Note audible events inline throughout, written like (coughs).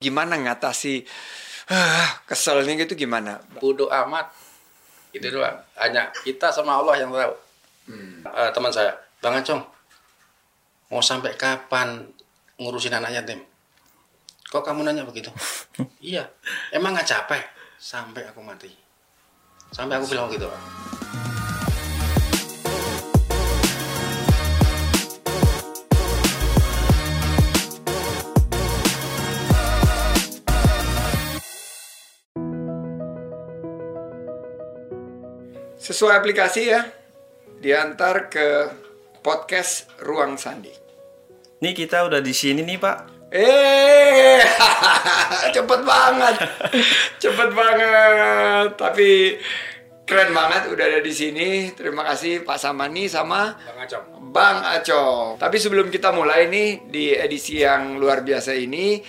Gimana ngatasi ah, keselnya gitu gimana? bodoh amat. Itu doang. Hanya kita sama Allah yang tahu. Eh, teman saya bang Acong mau sampai kapan ngurusin anak yatim kok kamu nanya begitu? (laughs) Iya emang nggak capek? Sampai aku mati. Sampai aku bilang gitu Sesuai aplikasi ya, diantar ke podcast Ruang Sandi. Nih kita udah di sini nih Pak. Eh, (laughs) cepet banget, cepet banget. Tapi keren banget udah ada di sini. Terima kasih Pak Samani sama bang Acong Bang Acong. Tapi sebelum kita mulai nih di edisi yang luar biasa ini,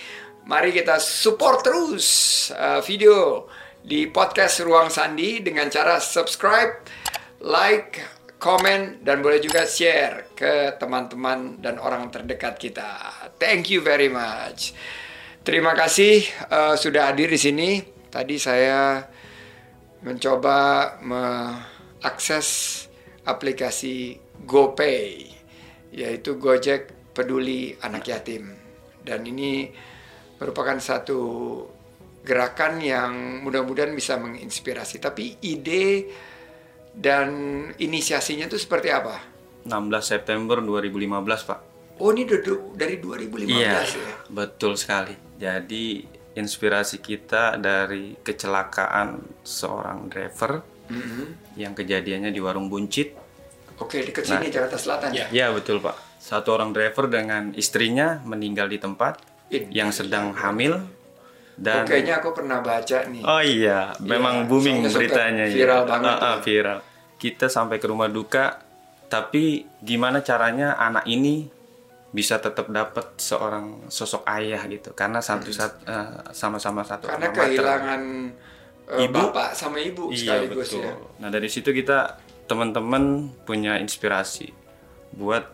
mari kita support terus uh, video di podcast Ruang Sandi dengan cara subscribe, like, komen, dan boleh juga share ke teman-teman dan orang terdekat kita. Thank you very much. Terima kasih uh, sudah hadir di sini. Tadi saya mencoba mengakses aplikasi GoPay yaitu Gojek Peduli Anak Yatim dan ini merupakan satu gerakan yang mudah-mudahan bisa menginspirasi tapi ide dan inisiasinya itu seperti apa? 16 September 2015 Pak. Oh ini dari 2015 Iya, ya? betul sekali. Jadi inspirasi kita dari kecelakaan seorang driver Mhm. yang kejadiannya di warung buncit. Oke dekat sini Jakarta Selatan ya? Ya betul Pak. Satu orang driver dengan istrinya meninggal di tempat Ini. yang sedang hamil dan Oh, kayaknya aku pernah baca nih. Oh iya, memang Iya, booming soalnya sempet beritanya ya. viral banget ah, tuh. viral. Kita sampai ke rumah duka, tapi gimana caranya anak ini bisa tetap dapat seorang sosok ayah gitu? Karena satu sat- eh, sama-sama satu Hmm. Karena kehilangan eh, Ibu. bapak sama ibu Iya sekaligus betul. ya. Nah dari situ kita teman-teman punya inspirasi buat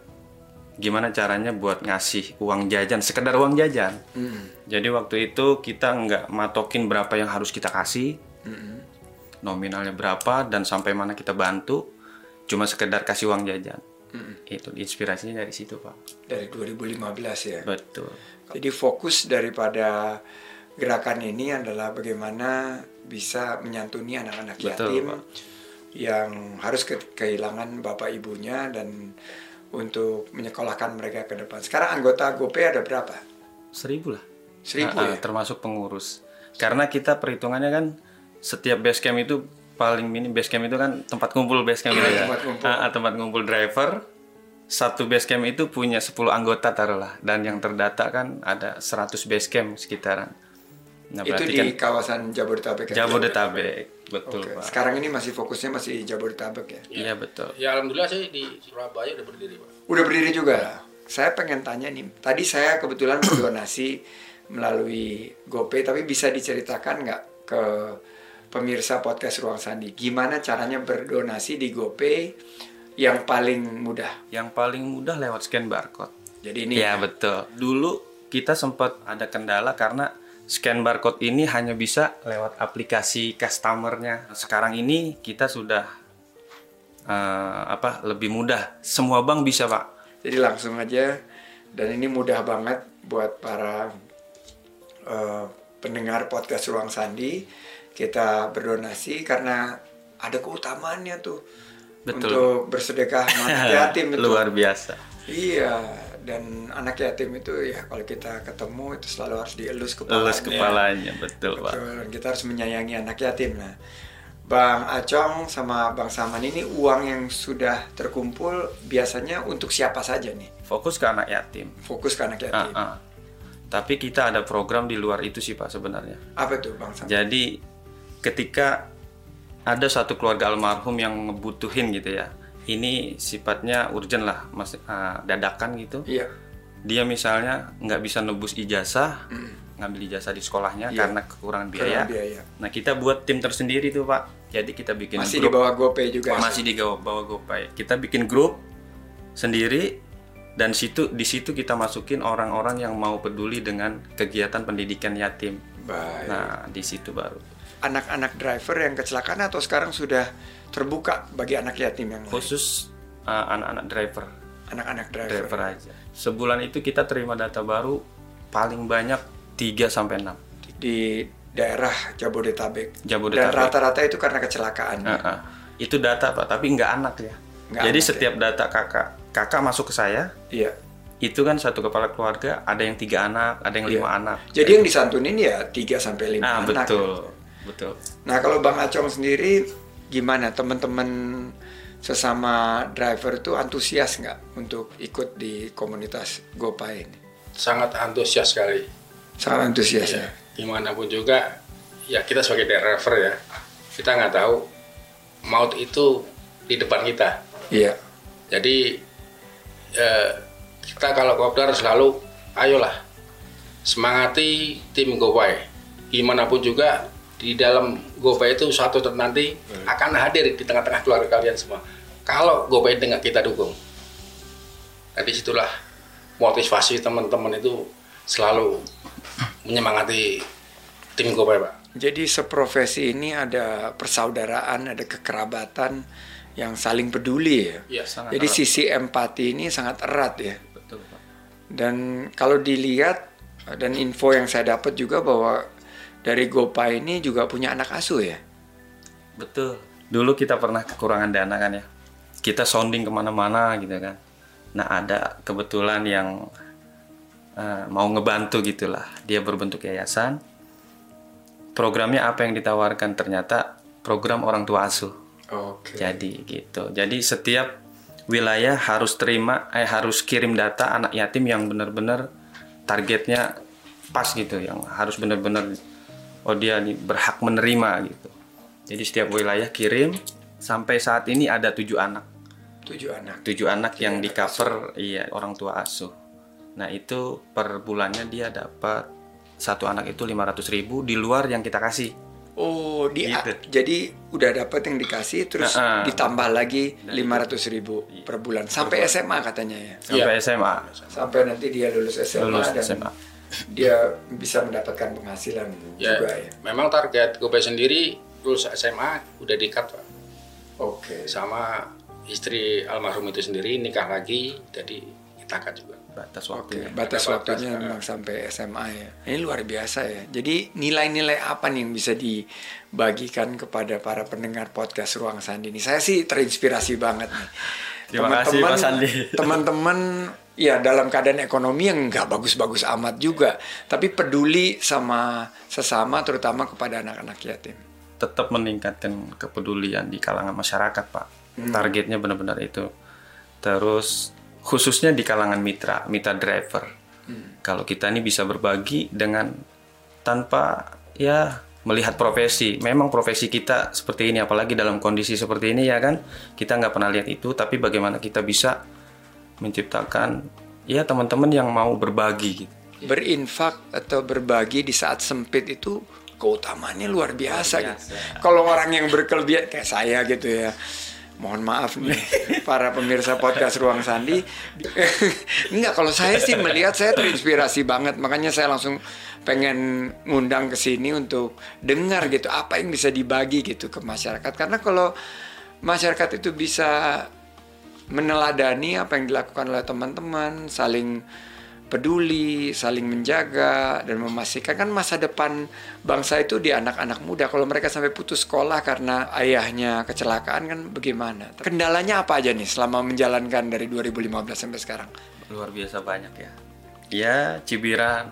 gimana caranya buat ngasih uang jajan, sekedar uang jajan. Hmm. Jadi waktu itu kita nggak matokin berapa yang harus kita kasih, Hmm. nominalnya berapa dan sampai mana kita bantu, cuma sekedar kasih uang jajan. Hmm. Itu inspirasinya dari situ pak. Dari 2015 ya. Betul. Jadi fokus daripada gerakan ini adalah bagaimana bisa menyantuni anak-anak yatim Pak. yang harus ke- kehilangan bapak ibunya dan untuk menyekolahkan mereka ke depan. Sekarang anggota GoPay ada berapa? Seribu lah. Seribu Ah, ah, ya? Termasuk pengurus. Karena kita perhitungannya kan setiap base camp itu paling minim base camp itu kan tempat kumpul base camp Iya, gitu ya. tempat kumpul. Ah, ah, tempat kumpul driver. Satu base camp itu punya 10 anggota taruhlah dan yang terdata kan ada 100 base camp sekitaran. Nah, Itu di kan kawasan Jabodetabek. ya? Jabodetabek. Betul, Oke. Pak. Sekarang ini masih fokusnya masih Jabodetabek ya. Iya, betul. ya alhamdulillah sih di Surabaya udah berdiri pak Udah berdiri juga. Saya pengen tanya nih. Tadi saya kebetulan (coughs) berdonasi melalui GoPay, tapi bisa diceritakan nggak ke pemirsa podcast Ruang Sandi, gimana caranya berdonasi di GoPay yang paling mudah? Yang paling mudah lewat scan barcode. Jadi ini Iya betul. Dulu kita sempat ada kendala karena scan barcode ini hanya bisa lewat aplikasi customernya. Sekarang ini kita sudah eh, apa lebih mudah. Semua bank bisa pak. Jadi langsung aja dan ini mudah banget buat para eh, pendengar podcast Ruang Sandi kita berdonasi karena ada keutamaannya tuh Betul. untuk bersedekah (laughs) yatim itu. Luar biasa. Iya dan anak yatim itu ya kalau kita ketemu itu selalu harus dielus kepalanya. Lulus kepalanya betul pak. Betul, dan kita harus menyayangi anak yatim. Nah, Bang Acong sama Bang Saman ini uang yang sudah terkumpul biasanya untuk siapa saja nih? Fokus ke anak yatim. Fokus ke anak yatim. ah. Tapi kita ada program di luar itu sih pak sebenarnya. Apa tuh Bang Saman? Jadi ketika ada satu keluarga almarhum yang ngebutuhin gitu ya, ini sifatnya urgent lah, mas ah, dadakan gitu. Iya. Dia misalnya nggak bisa nebus ijazah, ngambil ijazah di sekolahnya Iya. karena kekurangan biaya. Kekurangan biaya. Nah kita buat tim tersendiri tuh pak. Jadi kita bikin Masih di grup, bawah GoPay juga. masih di bawah bawah GoPay. Kita bikin grup sendiri dan situ di situ kita masukin orang-orang yang mau peduli dengan kegiatan pendidikan yatim. Baik. Nah, di situ baru. Anak-anak driver yang kecelakaan atau sekarang sudah terbuka bagi anak yatim yang? Khusus uh, anak-anak driver, Anak-anak driver. driver aja. Sebulan itu kita terima data baru paling banyak 3 sampai 6. di daerah Jabodetabek. Jabodetabek. Dan rata-rata itu karena kecelakaan. Heeh. Itu data Pak, tapi nggak anak ya. Nggak Jadi anak, ya. setiap data kakak, kakak masuk ke saya, Iya. itu kan satu kepala keluarga, ada yang tiga anak, ada yang lima Iya. anak. Jadi yang disantunin ya 3 sampai 5 Nah, anak. betul, betul. Nah, kalau Bang Acong sendiri gimana? Teman-teman sesama driver itu antusias nggak untuk ikut di komunitas GoPay ini? Sangat antusias sekali. Sangat antusias ya. Gimana pun juga, ya kita sebagai driver ya, kita nggak tahu maut itu di depan kita. Iya. Jadi eh, kita kalau kopdar selalu ayolah semangati tim Gopay. Gimana pun juga di dalam Gopay itu suatu saat nanti akan hadir di tengah-tengah keluarga kalian semua. Kalau Gopay dengan kita dukung. Nah di situlah motivasi teman-teman itu selalu menyemangati tim Gopay Pak. Jadi seprofesi ini ada persaudaraan, ada kekerabatan yang saling peduli ya. Sangat Jadi erat. sisi empati ini sangat erat ya. Betul, Pak. Dan kalau dilihat dan info yang saya dapat juga bahwa dari GoPay ini juga punya anak asuh ya. Betul. Dulu kita pernah kekurangan dana kan ya. Kita sounding ke mana-mana gitu kan. Nah ada kebetulan yang eh, mau ngebantu gitulah. Dia berbentuk yayasan. Programnya apa yang ditawarkan ternyata program orang tua asuh. Oke. Jadi gitu. Jadi setiap wilayah harus terima, eh harus kirim data anak yatim yang benar-benar targetnya pas gitu, yang harus benar-benar oh dia berhak menerima gitu. Jadi setiap wilayah kirim sampai saat ini ada tujuh anak, Tujuh anak. tujuh anak yang di cover iya orang tua asuh. Nah itu per bulannya dia dapat satu anak itu 500.000 ribu di luar yang kita kasih. Oh, di Gitu. jadi udah dapat yang dikasih terus Nah, ah. ditambah lagi 500 ribu per bulan sampai SMA katanya ya. sampai SMA Sampai nanti dia lulus SMA lulus dan SMA. Dia bisa mendapatkan penghasilan Ya, juga ya. memang target Gopay sendiri lulus SMA udah dikat Pak. Oke. sama istri almarhum itu sendiri nikah lagi jadi kita cut juga batas Oke, waktunya. batas Ada waktunya batas, memang sampai SMA ya. Ini luar biasa ya. Jadi nilai-nilai apa nih yang bisa dibagikan kepada para pendengar podcast Ruang Sandi ini? Saya sih terinspirasi banget nih. Terima kasih, Mas Sandi. Teman-teman ya dalam keadaan ekonomi yang nggak bagus-bagus amat juga, tapi peduli sama sesama terutama kepada anak-anak yatim. tetap meningkatkan kepedulian di kalangan masyarakat pak Hmm. targetnya benar-benar itu terus khususnya di kalangan mitra mitra driver Hmm. kalau kita ini bisa berbagi dengan tanpa ya melihat profesi memang profesi kita seperti ini apalagi dalam kondisi seperti ini ya kan kita nggak pernah lihat itu tapi bagaimana kita bisa menciptakan ya teman-teman yang mau berbagi gitu berinfak atau berbagi di saat sempit itu keutamaannya luar biasa, Luar gitu. biasa. Kalau orang yang berkelebihan kayak saya gitu ya. Mohon maaf nih (laughs) para pemirsa podcast Ruang Sandi. (laughs) Enggak, kalau saya sih melihat saya terinspirasi banget. Makanya saya langsung pengen ngundang ke sini untuk dengar gitu apa yang bisa dibagi gitu ke masyarakat. Karena kalau masyarakat itu bisa meneladani apa yang dilakukan oleh teman-teman, saling peduli, saling menjaga dan memastikan kan masa depan bangsa itu di anak-anak muda. Kalau mereka sampai putus sekolah karena ayahnya kecelakaan kan bagaimana? Kendalanya apa aja nih selama menjalankan dari 2015 sampai sekarang? luar biasa banyak ya ya cibiran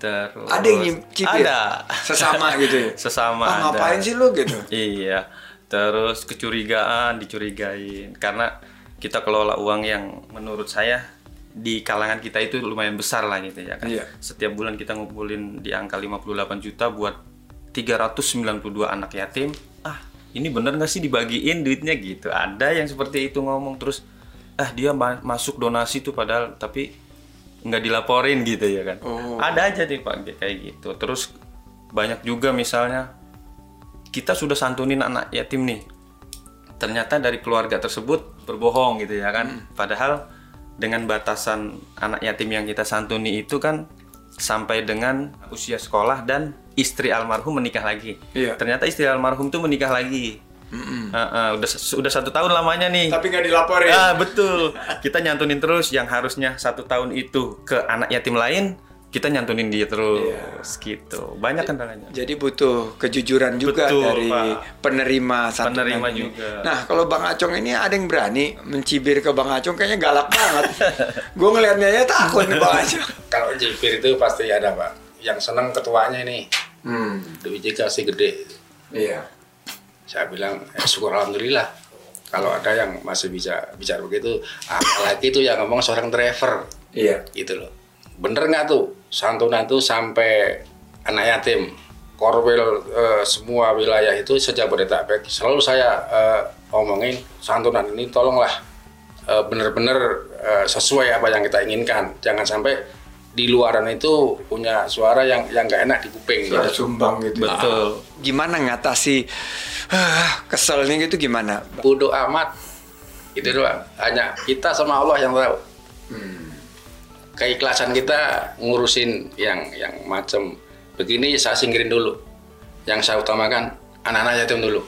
terus Ada yang cibir? ada Sesama gitu ya? (laughs) sesama ada. ngapain sih lu gitu? iya terus kecurigaan dicurigain karena kita kelola uang yang menurut saya di kalangan kita itu lumayan besar lah gitu ya kan. Iya. setiap bulan kita ngumpulin di angka 58 juta buat 392 anak yatim. Ah ini bener nggak sih dibagiin duitnya gitu? Ada yang seperti itu ngomong terus ah dia ma- masuk donasi tuh padahal tapi nggak dilaporin gitu ya kan. Oh. ada aja nih pak kayak gitu. Terus banyak juga misalnya kita sudah santunin anak yatim nih ternyata dari keluarga tersebut berbohong gitu ya kan padahal dengan batasan anak yatim yang kita santuni itu kan sampai dengan usia sekolah dan istri almarhum menikah lagi. Iya. Ternyata istri almarhum tuh menikah lagi. Uh, uh, udah udah satu tahun lamanya nih. Tapi nggak dilaporin. Ah betul. Kita nyantunin terus yang harusnya satu tahun itu ke anak yatim lain, kita nyantunin dia terus gitu. Banyak kendalanya. Jadi butuh kejujuran juga Betul, dari Pak. penerima santunan Penerima ini. juga. Nah, kalau Bang Acong ini ada yang berani mencibir ke Bang Acong kayaknya galak banget. (laughs) Gue ngelihatnya ya takut nih Bang (laughs) Acong. Kalau jibir itu pasti ada pak. Yang senang ketuanya ini. Hmm, Duit kasih gede. iya. Saya bilang, eh, syukur alhamdulillah. Kalau ada yang masih bisa bicara begitu, apalagi itu yang ngomong seorang driver, Iya. gitu loh. Bener nggak tuh santunan tuh sampai anak yatim, korwil eh, semua wilayah itu sejak Bodetabek selalu saya eh, omongin santunan ini tolonglah eh, bener-bener sesuai apa yang kita inginkan, jangan sampai di luaran itu punya suara yang yang nggak enak di kuping. Suara gitu. sumbang gitu. Betul. Gimana ngatasi ah, keselnya gitu gimana? bodoh amat itu doang hanya kita sama Allah yang tahu keikhlasan kita ngurusin yang yang macam begini saya singkirin dulu yang saya utamakan anak-anak yatim dulu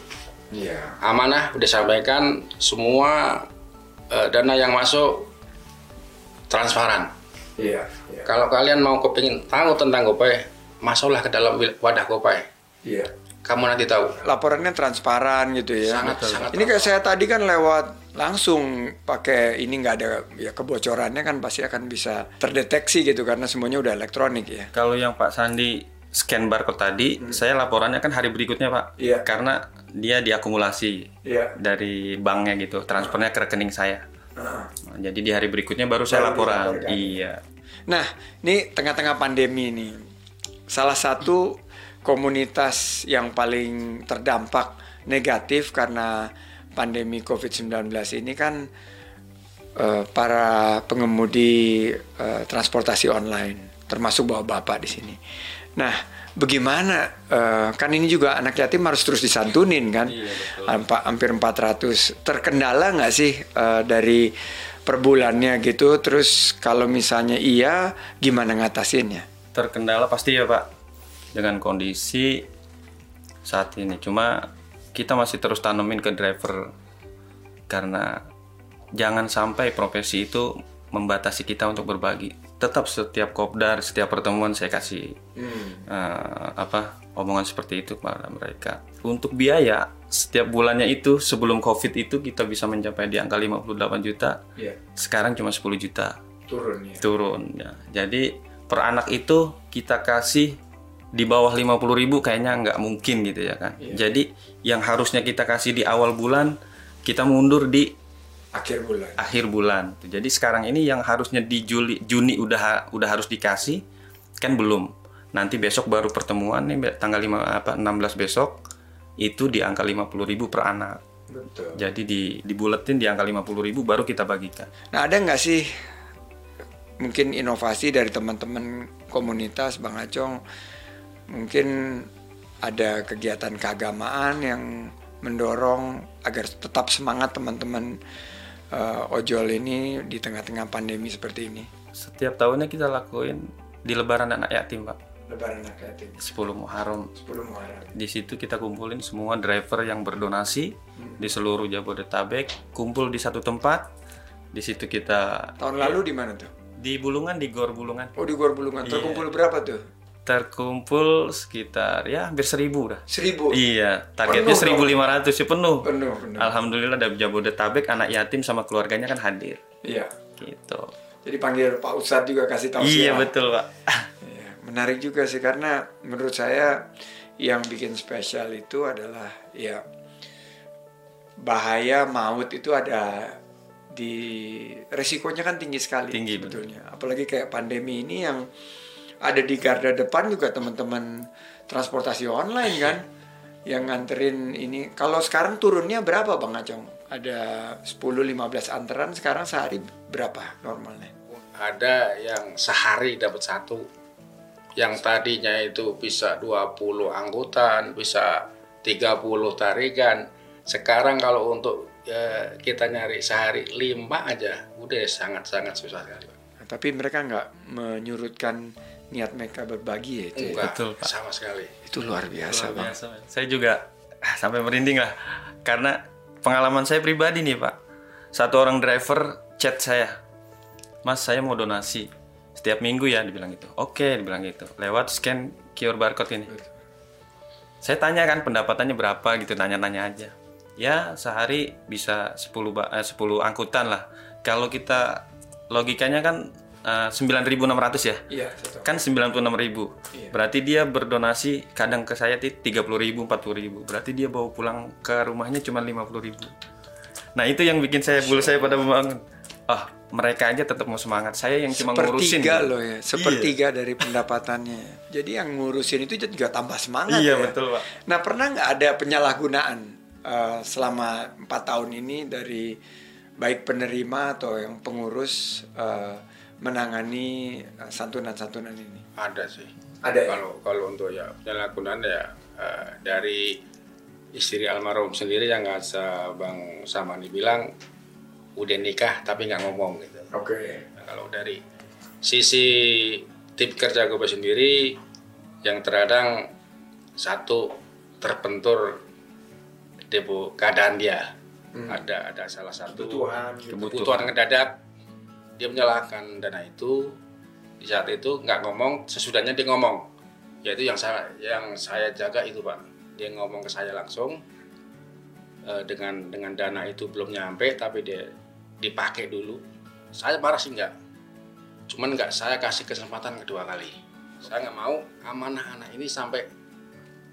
Iya. amanah udah sampaikan semua eh, dana yang masuk transparan Iya. Iya. kalau kalian mau kepingin tahu tentang Gopay masuklah ke dalam wadah Gopay Iya. Kamu nanti tahu Laporannya transparan gitu ya. Sangat, sangat Ini kayak saya tadi kan lewat langsung pakai ini nggak ada ya kebocorannya kan pasti akan bisa terdeteksi gitu karena semuanya udah elektronik ya. Kalau yang Pak Sandi scan barcode tadi, saya laporannya kan hari berikutnya Pak. Hmm. Iya. Karena dia diakumulasi Iya. dari banknya gitu, transfernya ke rekening saya. Nah, jadi di hari berikutnya baru saya laporan. Iya. Nah, ini tengah-tengah pandemi ini, salah satu komunitas yang paling terdampak negatif karena pandemi COVID-19 ini kan eh, para pengemudi eh, transportasi online, termasuk bapak-bapak di sini. Nah, bagaimana? eh, kan ini juga anak yatim harus terus disantunin kan? Hampa- Hampir 400. Terkendala nggak sih eh, dari per bulannya gitu? Terus kalau misalnya iya, gimana ngatasinnya? Terkendala pasti ya Pak dengan kondisi saat ini. Cuma kita masih terus tanemin ke driver karena jangan sampai profesi itu membatasi kita untuk berbagi. Tetap setiap kopdar, setiap pertemuan saya kasih eh, apa omongan seperti itu kepada mereka. Untuk biaya setiap bulannya itu sebelum covid itu kita bisa mencapai di angka 58 juta. Iya, Sekarang cuma 10 juta turun ya. turun ya. Jadi per anak itu kita kasih di bawah 50.000 ribu kayaknya nggak mungkin gitu ya kan. Jadi yang harusnya kita kasih di awal bulan kita mundur di Akhir bulan. akhir bulan. Jadi sekarang ini yang harusnya di Juli Juni udah udah harus dikasih kan belum. Nanti besok baru pertemuan nih tanggal 5 apa 16 besok itu di angka 50.000 ribu per anak. Betul. Jadi di dibuletin di angka 50.000 ribu baru kita bagikan. Nah, ada nggak sih mungkin inovasi dari teman-teman komunitas Bang Acong? Mungkin ada kegiatan keagamaan yang mendorong agar tetap semangat teman-teman eh, ojol ini di tengah-tengah pandemi seperti ini. Setiap tahunnya kita lakuin di lebaran anak yatim, Pak. Lebaran anak yatim 10 Muharram. 10 Muharram. Di situ kita kumpulin semua driver yang berdonasi di seluruh Jabodetabek, kumpul di satu tempat. Di situ kita Tahun lalu di mana tuh? di Bulungan di Gor Bulungan Oh di Gor Bulungan. Terkumpul berapa tuh? Terkumpul sekitar ya hampir seribu dah. Seribu. Iya, targetnya Penuh dong. 1.500 ya penuh. Penuh, penuh. Alhamdulillah dari Jabodetabek anak yatim sama keluarganya kan hadir. Iya. Gitu. Jadi panggil Pak Ustadz juga kasih tahu Iya betul, Pak. (laughs) Iya, menarik juga sih karena menurut saya yang bikin spesial itu adalah ya bahaya maut itu ada di resikonya kan tinggi sekali Tinggi, sebetulnya. Apalagi kayak pandemi ini yang ada di garda depan juga teman-teman transportasi online kan yang nganterin ini. Kalau sekarang turunnya berapa Bang Acong? Ada 10-15 anteran sekarang sehari berapa normalnya? ada yang sehari dapat satu yang tadinya itu bisa 20 angkutan bisa 30 tarikan sekarang kalau untuk ya, kita nyari sehari lima aja udah sangat sangat susah sekali. Nah, tapi mereka nggak menyurutkan niat mereka berbagi ya itu. ya? Enggak, Betul, Pak. sama sekali. Itu luar biasa Luar bang. biasa, Mas. Saya juga ah, sampai merinding lah. Karena pengalaman saya pribadi nih, Pak. Satu orang driver chat saya. Mas, saya mau donasi. Setiap minggu ya, dibilang gitu. Oke, dibilang gitu. Lewat scan QR barcode ini. Saya tanya kan pendapatannya berapa gitu, nanya-nanya aja. Ya, sehari bisa 10, ba- eh, 10 angkutan lah. Kalau kita logikanya kan eh, 9.600 ya Iya. saya tahu. kan 96.000 ribu Iya. berarti dia berdonasi kadang ke saya ti- 30 ribu 40 ribu berarti dia bawa pulang ke rumahnya cuma 50 ribu nah itu yang bikin saya bulu saya pada membangun ah mereka aja tetap mau semangat saya yang cuma ngurusin Sepertiga loh ya, sepertiga dari pendapatannya. Jadi yang ngurusin itu juga tambah semangat iya ya. betul pak Nah pernah nggak ada penyalahgunaan eh, selama empat tahun ini dari baik penerima atau yang pengurus eh, menangani eh, santunan-santunan ini? Ada sih. Ada ya? Kalau kalau untuk ya penyalahgunaan ya eh, dari istri almarhum sendiri yang nggak se- Bang Samani bilang udah nikah tapi nggak ngomong gitu. Oke. Nah, kalau dari sisi tim kerja gue sendiri yang terkadang satu terbentur depo keadaan dia ada ada salah satu Kebutuhan gitu. kebutuhan ngedadak dia menyalahkan dana itu di saat itu nggak ngomong sesudahnya dia ngomong. Yaitu yang saya yang saya jaga itu pak. Dia ngomong ke saya langsung eh, dengan dengan dana itu belum nyampe tapi dia dipakai dulu. Saya marah sih nggak. Cuman nggak saya kasih kesempatan kedua kali. Saya nggak mau amanah anak ini sampai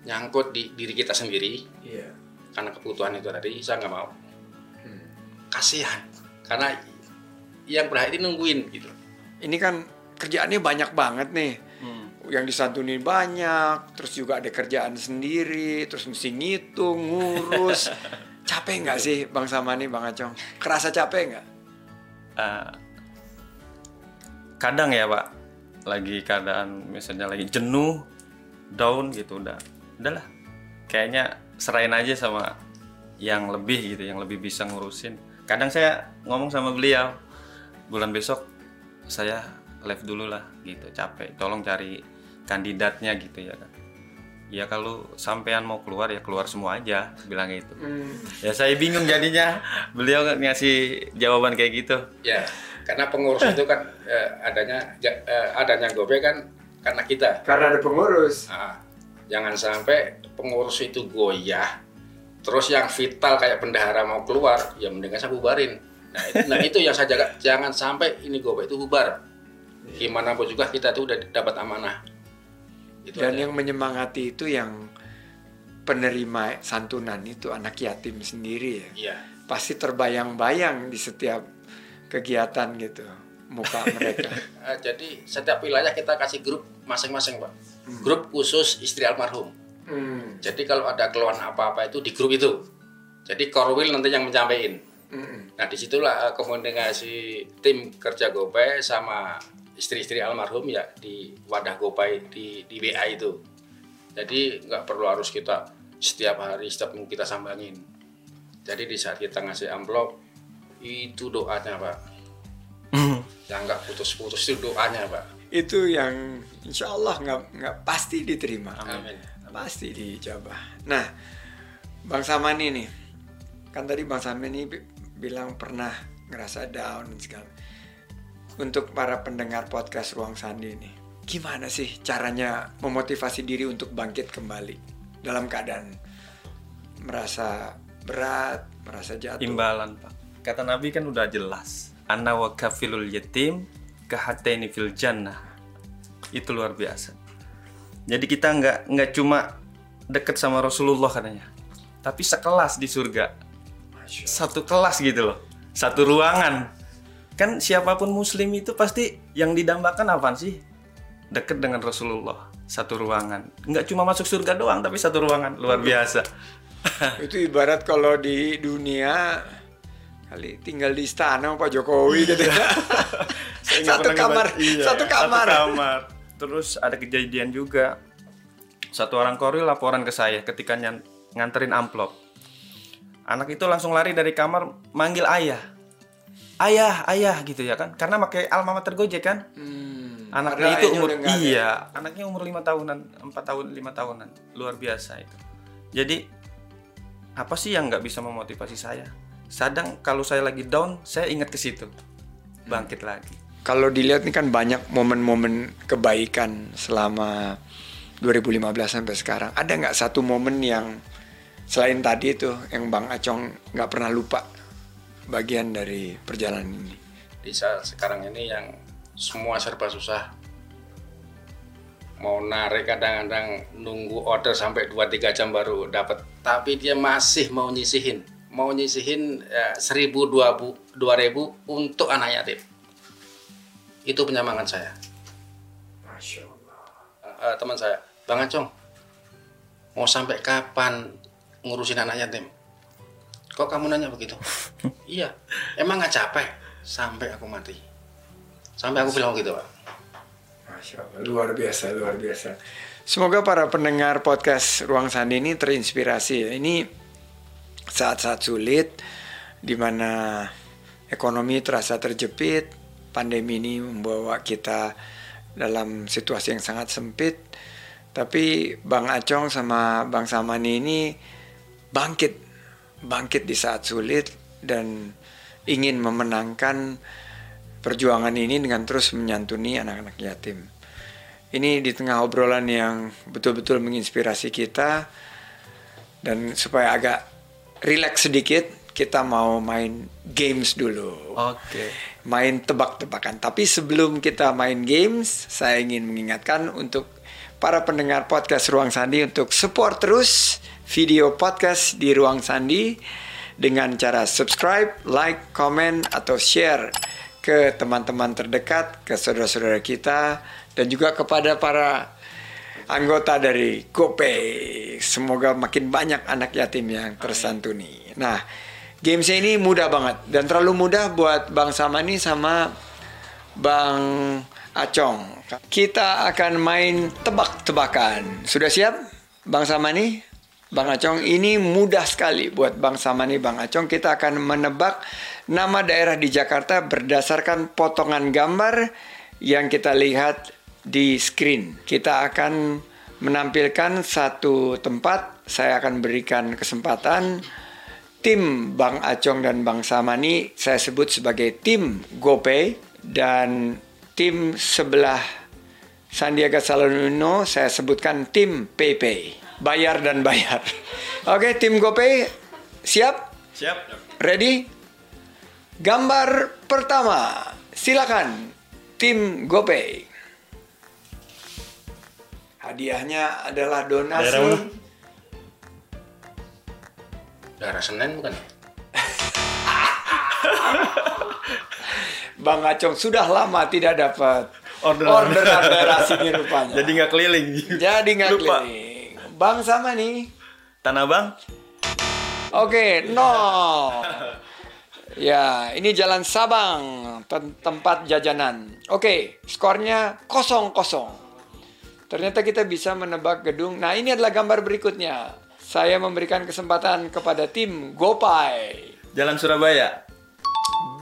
nyangkut di diri kita sendiri. Iya. karena kebutuhan itu tadi saya nggak mau. Hmm. kasihan. Karena yang berhak ini nungguin gitu Ini kan kerjaannya banyak banget nih. Hmm. Yang disantunin banyak, terus juga ada kerjaan sendiri, terus mesti ngitung, ngurus. (laughs) capek nggak sih Bang Samani, Bang Acong? Kerasa capek nggak? Eh, kadang ya pak lagi keadaan misalnya lagi jenuh down gitu udah udahlah kayaknya serahin aja sama yang lebih gitu yang lebih bisa ngurusin kadang saya ngomong sama beliau bulan besok saya live dulu lah gitu capek. Tolong cari kandidatnya gitu ya kan ya kalau sampean mau keluar ya keluar semua aja bilang gitu. Ya saya bingung jadinya. Beliau ngasih jawaban kayak gitu. Ya karena pengurus itu kan eh, adanya eh, adanya gope kan karena kita. Karena ada pengurus. Nah, jangan sampai pengurus itu goyah terus yang vital kayak bendahara mau keluar ya mendingan saya bubarin nah itu, nah itu yang saya jaga. Jangan sampai ini gope itu bubar. Gimana pun juga kita tuh udah dapat amanah. Itu Dan aja. yang menyemangati itu yang penerima santunan itu anak yatim sendiri ya. iya. Pasti terbayang-bayang di setiap kegiatan gitu muka (laughs) mereka. Eh, jadi setiap wilayah kita kasih grup masing-masing pak. Grup khusus istri almarhum. Hmm. jadi kalau ada keluhan apa-apa itu di grup itu. Jadi korwil nanti yang menyampaikan Nah di situlah eh, komunikasi tim kerja gopay sama istri-istri almarhum ya di wadah gopay di di WA itu. Jadi nggak perlu harus kita setiap hari setiap minggu kita sambangin. Jadi di saat kita ngasih amplop itu doanya pak. Yang nggak putus-putus itu doanya pak. Itu yang insya Allah nggak nggak pasti diterima. amin. Pasti dijabah. Nah, Bang Samani nih, kan tadi Bang Samani bilang pernah ngerasa down dan segala. Untuk para pendengar podcast Ruang Sandi nih, gimana sih caranya memotivasi diri untuk bangkit kembali dalam keadaan merasa berat, merasa jatuh? imbalan pak kata nabi kan udah jelas anna wa kafilul yatim kahataini fil jannah itu luar biasa jadi kita nggak nggak cuma deket sama Rasulullah katanya tapi sekelas di surga satu kelas gitu loh. Satu ruangan. Kan siapa pun muslim itu pasti yang didambakan apa sih? Deket dengan Rasulullah. Satu ruangan. Nggak cuma masuk surga doang tapi satu ruangan. Luar biasa. (laughs) Itu ibarat kalau di dunia kali tinggal di istana Pak Jokowi gitu ya. (laughs) Nggak satu kamar, iya, satu kamar. kamar. Terus ada kejadian juga. Satu orang koril laporan ke saya ketika nganterin amplop. Anak itu langsung lari dari kamar manggil ayah. Ayah ayah gitu ya kan? Karena pakai alma mater gojek kan? Hmm, anaknya padahal itu umur ada. iya anaknya umur lima tahunan empat tahun lima tahunan. Luar biasa itu. Jadi apa sih yang nggak bisa memotivasi saya? Sadang kalau saya lagi down saya ingat ke situ. Bangkit lagi. Kalau dilihat nih kan banyak momen-momen kebaikan selama 2015 sampai sekarang. Ada nggak satu momen yang selain tadi itu yang Bang Acong nggak pernah lupa bagian dari perjalanan ini? di saat sekarang ini yang semua serba susah. Mau narik kadang-kadang nunggu order sampai 2-3 jam baru dapat. Tapi dia masih mau nyisihin. Mau nyisihin ya, 1000 2000 2000 untuk anak yatim. Itu penyemangat saya. Masya Allah. Eh, teman saya Bang Acong mau sampai kapan ngurusin anak yatim kok kamu nanya begitu (laughs) iya emang nggak capek sampai aku mati sampai aku bilang gitu pak Masya Allah, luar biasa, luar biasa. Semoga para pendengar podcast Ruang Sandi ini terinspirasi. ya. Ini saat-saat sulit, di mana ekonomi terasa terjepit, pandemi ini membawa kita dalam situasi yang sangat sempit. Tapi Bang Acong sama Bang Samani ini bangkit, bangkit di saat sulit dan ingin memenangkan perjuangan ini dengan terus menyantuni anak-anak yatim. Ini di tengah obrolan yang betul-betul menginspirasi kita dan supaya agak rileks sedikit kita mau main games dulu. oke Main tebak-tebakan. Tapi sebelum kita main games, saya ingin mengingatkan untuk para pendengar podcast Ruang Sandi untuk support terus video podcast di Ruang Sandi dengan cara subscribe, like, comment, atau share ke teman-teman terdekat, ke saudara-saudara kita, dan juga kepada para anggota dari GoPay. Semoga makin banyak anak yatim yang tersantuni. Nah, games ini mudah banget dan terlalu mudah buat Bang Samani sama Bang Acong. Kita akan main tebak-tebakan. Sudah siap, Bang Samani? Bang Acong, ini mudah sekali buat Bang Samani, Bang Acong. Kita akan menebak nama daerah di Jakarta berdasarkan potongan gambar yang kita lihat di screen. Kita akan menampilkan satu tempat. Saya akan berikan kesempatan tim Bang Acong dan Bang Samani saya sebut sebagai tim GoPay dan tim sebelah Sandiaga Salanuno saya sebutkan tim PayPay. Bayar dan bayar. (laughs) Oke, tim GoPay siap? siap Ready? Gambar pertama. Silakan tim GoPay. Hadiahnya adalah Daerah mana? donasi. daerah Senen bukan (laughs) Bang Acong sudah lama tidak dapat Orderan. orderan (laughs) daerah sini rupanya. jadi nggak keliling Jadi nggak keliling. Bang sama nih. tanah bang Oke, nol. Ya, ini Jalan Sabang, tem- tempat jajanan. Oke, skornya kosong kosong. Ternyata kita bisa menebak gedung. Nah, ini adalah gambar berikutnya. Saya memberikan kesempatan kepada tim Gopay. jalan Surabaya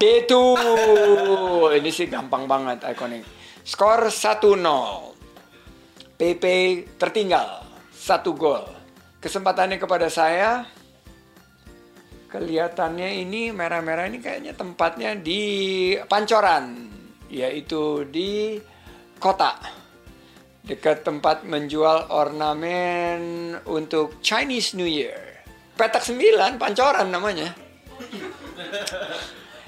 D2. Ini sih gampang banget ikonik. Skor 1-0. PP tertinggal. Satu gol. Kesempatannya kepada saya. Kelihatannya ini merah-merah ini kayaknya tempatnya di Pancoran. Yaitu di kota. Dekat tempat menjual ornamen untuk Chinese New Year. Petak 9, Pancoran namanya.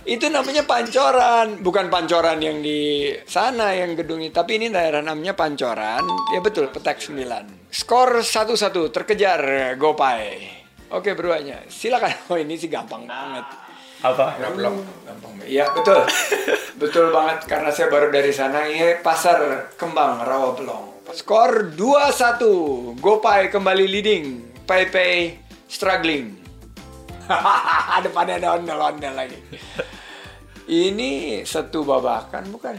Itu namanya pancoran, bukan pancoran yang di sana yang gedung ini, tapi ini daerah namanya pancoran. Ya betul, petak 9. Skor 1-1 terkejar Gopay. Oke, beruanya. Silakan. (laughs) Oh, ini sih gampang banget. apa Gablok. Gampang. Iya, betul. (laughs) betul banget karena saya baru dari sana. Ini pasar kembang Rawabelong. Skor 2-1. Gopay kembali leading. Pay Pay struggling. (laughs) Depannya ada ondel-ondel lagi. Ini satu babakan bukan?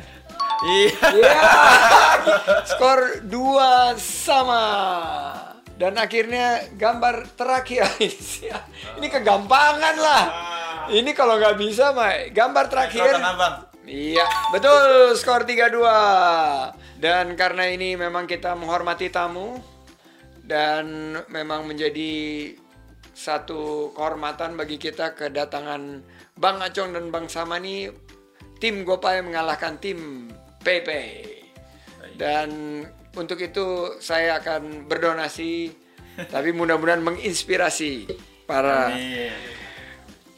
iya Iya. Skor 2 sama. Dan akhirnya gambar terakhir (laughs) ini kegampangan lah. Ini kalau nggak bisa mah gambar terakhir. Iya, betul skor 3-2. Dan karena ini memang kita menghormati tamu dan memang menjadi satu kehormatan bagi kita kedatangan Bang Acong dan Bang Samani tim Gopay mengalahkan tim PP. Dan untuk itu saya akan berdonasi tapi mudah-mudahan menginspirasi para Amin.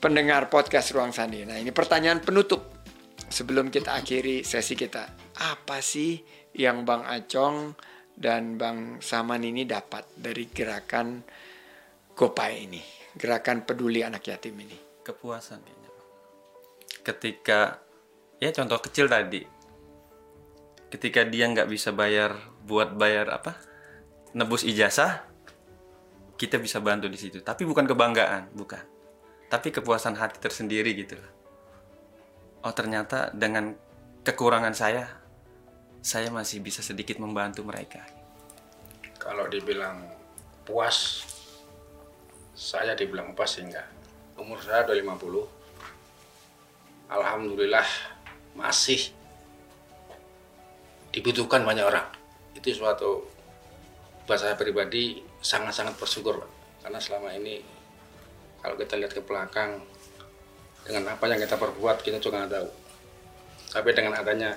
pendengar podcast Ruang Sandi. Nah, ini pertanyaan penutup sebelum kita akhiri sesi kita. Apa sih yang Bang Acong dan Bang Saman ini dapat dari gerakan Gopay ini? Gerakan peduli anak yatim ini. Kepuasan kayaknya. Ketika ya contoh kecil tadi. Ketika dia nggak bisa bayar buat bayar apa? Nebus ijazah, kita bisa bantu di situ. Tapi bukan kebanggaan, bukan. Tapi kepuasan hati tersendiri gitu loh. Oh ternyata dengan kekurangan saya, saya masih bisa sedikit membantu mereka. Kalau dibilang puas, saya dibilang puas sih enggak. Umur saya udah 50. Alhamdulillah masih dibutuhkan banyak orang. Itu suatu buat saya pribadi sangat-sangat bersyukur. Karena selama ini kalau kita lihat ke belakang dengan apa yang kita perbuat kita juga nggak tahu. Tapi dengan adanya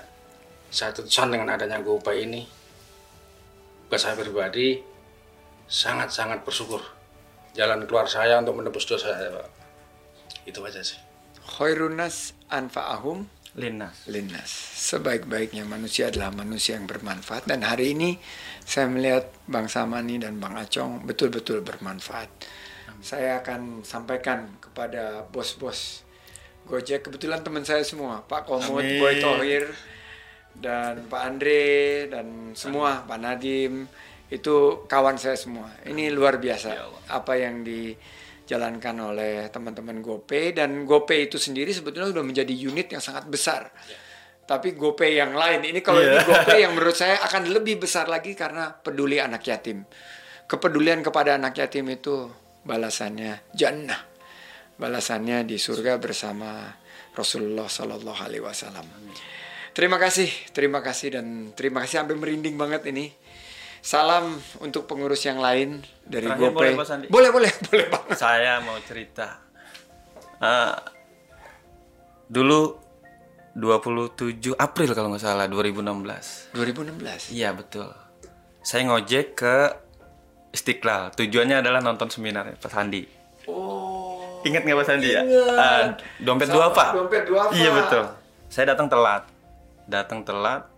saya tutusan dengan adanya GoPay ini buat saya pribadi sangat-sangat bersyukur jalan keluar saya untuk menebus dosa saya itu aja sih Khairunas anfa'ahum Linas. linnas. Sebaik-baiknya manusia adalah manusia yang bermanfaat dan hari ini saya melihat Bang Samani dan Bang Acong betul-betul bermanfaat. Saya akan sampaikan kepada bos-bos Gojek kebetulan teman saya semua, Pak Komut, Amin. Boy Tohir dan Pak Andre dan semua Pak Nadim itu kawan saya semua. Ini luar biasa apa yang dijalankan oleh teman-teman GoPay dan GoPay itu sendiri sebetulnya sudah menjadi unit yang sangat besar. Tapi GoPay yang lain ini kalau ini Iya. GoPay yang menurut saya akan lebih besar lagi karena peduli anak yatim. Kepedulian kepada anak yatim itu balasannya jannah. Balasannya di surga bersama Rasulullah Sallallahu Alaihi Wasallam. Terima kasih, terima kasih dan terima kasih sampai merinding banget ini. Salam untuk pengurus yang lain dari Terakhir GoPay. boleh, Pak Sandi? boleh, boleh, (laughs) boleh banget. saya mau cerita. Eh, dulu 27 April kalau nggak salah 2016. 2016. Iya betul. Saya ngojek ke Istiqlal. Tujuannya adalah nonton seminar Pak Sandi. Oh. Ingat nggak Pak Sandi ya? Eh, dompet Sama dua Pak. dompet duafa. Iya betul. Saya datang telat. Datang telat.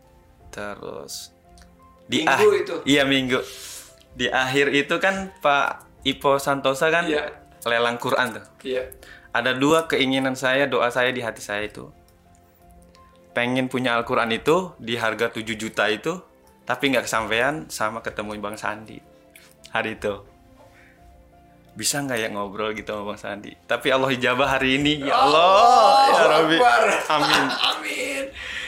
Terus di Minggu ah- itu? Iya minggu. Di akhir itu kan Pak Ipo Santosa kan Iya. lelang Quran tuh. Iya. Ada dua keinginan saya, doa saya di hati saya itu. Pengen punya Al-Quran itu di harga 7 juta itu, tapi nggak kesampaian sama ketemu Bang Sandi hari itu. Bisa nggak ya ngobrol gitu sama Bang Sandi? Tapi Allah ijabah hari ini, ya Allah, ya Allahu Rabbi. Akbar. Amin. (laughs) Amin.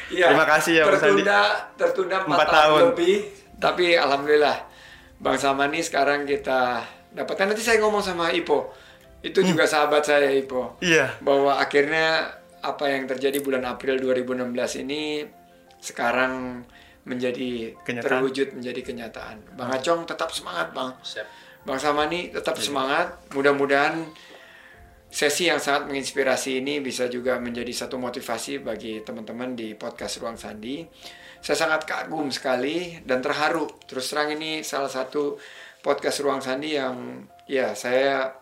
Ya, Terima kasih ya, Bang Sandi. tertunda, Tertunda 4 Empat tahun, tahun. lebih. Tapi Alhamdulillah. Bang Samani sekarang kita dapatkan. Nanti saya ngomong sama Ipo. Itu Hmm. juga sahabat saya Ipo. Iya. Bahwa akhirnya apa yang terjadi bulan April 2016 ini sekarang menjadi Kenyataan. terwujud menjadi kenyataan. Bang Acong tetap semangat, Bang. siap Bang Samani tetap Iya. semangat. Mudah-mudahan sesi yang sangat menginspirasi ini bisa juga menjadi satu motivasi bagi teman-teman di podcast Ruang Sandi. Saya sangat kagum sekali dan terharu. Terus terang ini salah satu podcast Ruang Sandi yang ya saya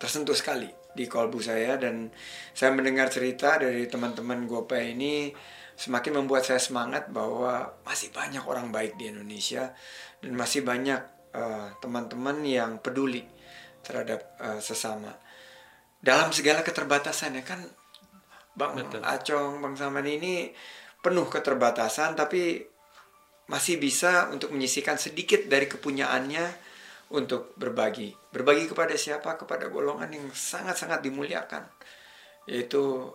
tersentuh sekali di kolbu saya dan saya mendengar cerita dari teman-teman GoPay ini semakin membuat saya semangat bahwa masih banyak orang baik di Indonesia dan masih banyak eh, teman-teman yang peduli terhadap eh, sesama dalam segala keterbatasan ya kan Bang Betul. Acong, Bang Saman ini penuh keterbatasan tapi masih bisa untuk menyisikan sedikit dari kepunyaannya untuk berbagi. Berbagi kepada siapa? Kepada golongan yang sangat-sangat dimuliakan, yaitu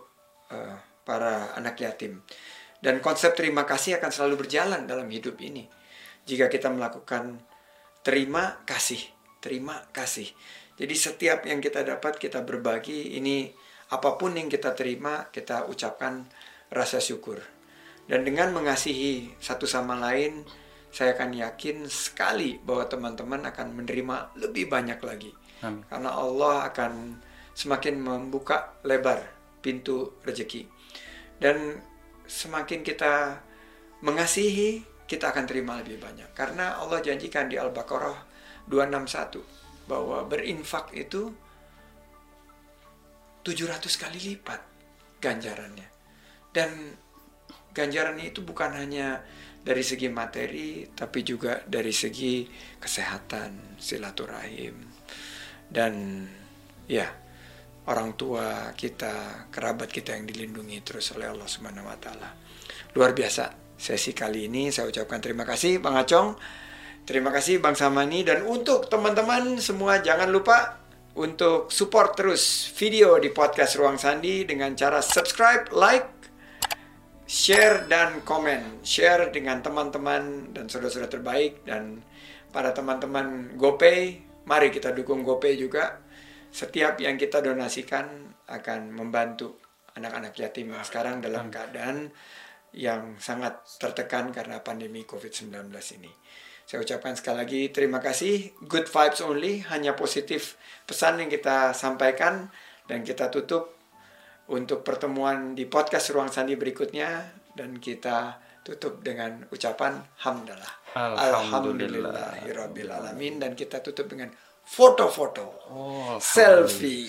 eh, para anak yatim. Dan konsep terima kasih akan selalu berjalan dalam hidup ini. Jika kita melakukan terima kasih, terima kasih. Jadi setiap yang kita dapat kita berbagi ini apa pun yang kita terima kita ucapkan rasa syukur. Dan dengan mengasihi satu sama lain, saya akan yakin sekali bahwa teman-teman akan menerima lebih banyak lagi. Amin. Karena Allah akan semakin membuka lebar pintu rezeki. Dan semakin kita mengasihi, kita akan terima lebih banyak. Karena Allah janjikan di Al-Baqarah 261 bahwa berinfak itu 700 kali lipat ganjarannya. Dan ganjarannya itu bukan hanya dari segi materi, tapi juga dari segi kesehatan, silaturahim, dan ya orang tua kita, kerabat kita yang dilindungi terus oleh Allah Subhanahu Wa Taala. Luar biasa sesi kali ini saya ucapkan terima kasih Bang Acong, terima kasih Bang Samani dan untuk teman-teman semua jangan lupa untuk support terus video di podcast Ruang Sandi dengan cara subscribe, like, share dan komen. Share dengan teman-teman dan saudara-saudara terbaik dan para teman-teman GoPay, mari kita dukung GoPay juga. Setiap yang kita donasikan akan membantu anak-anak yatim yang sekarang dalam keadaan yang sangat tertekan karena pandemi COVID-19 ini. Saya ucapkan sekali lagi terima kasih. Good vibes only, hanya positif pesan yang kita sampaikan dan kita tutup untuk pertemuan di podcast Ruang Sandi berikutnya dan kita tutup dengan ucapan hamdalah. Alhamdulillah. Alhamdulillahirabbil alamin dan kita tutup dengan foto-foto Oh, selfie.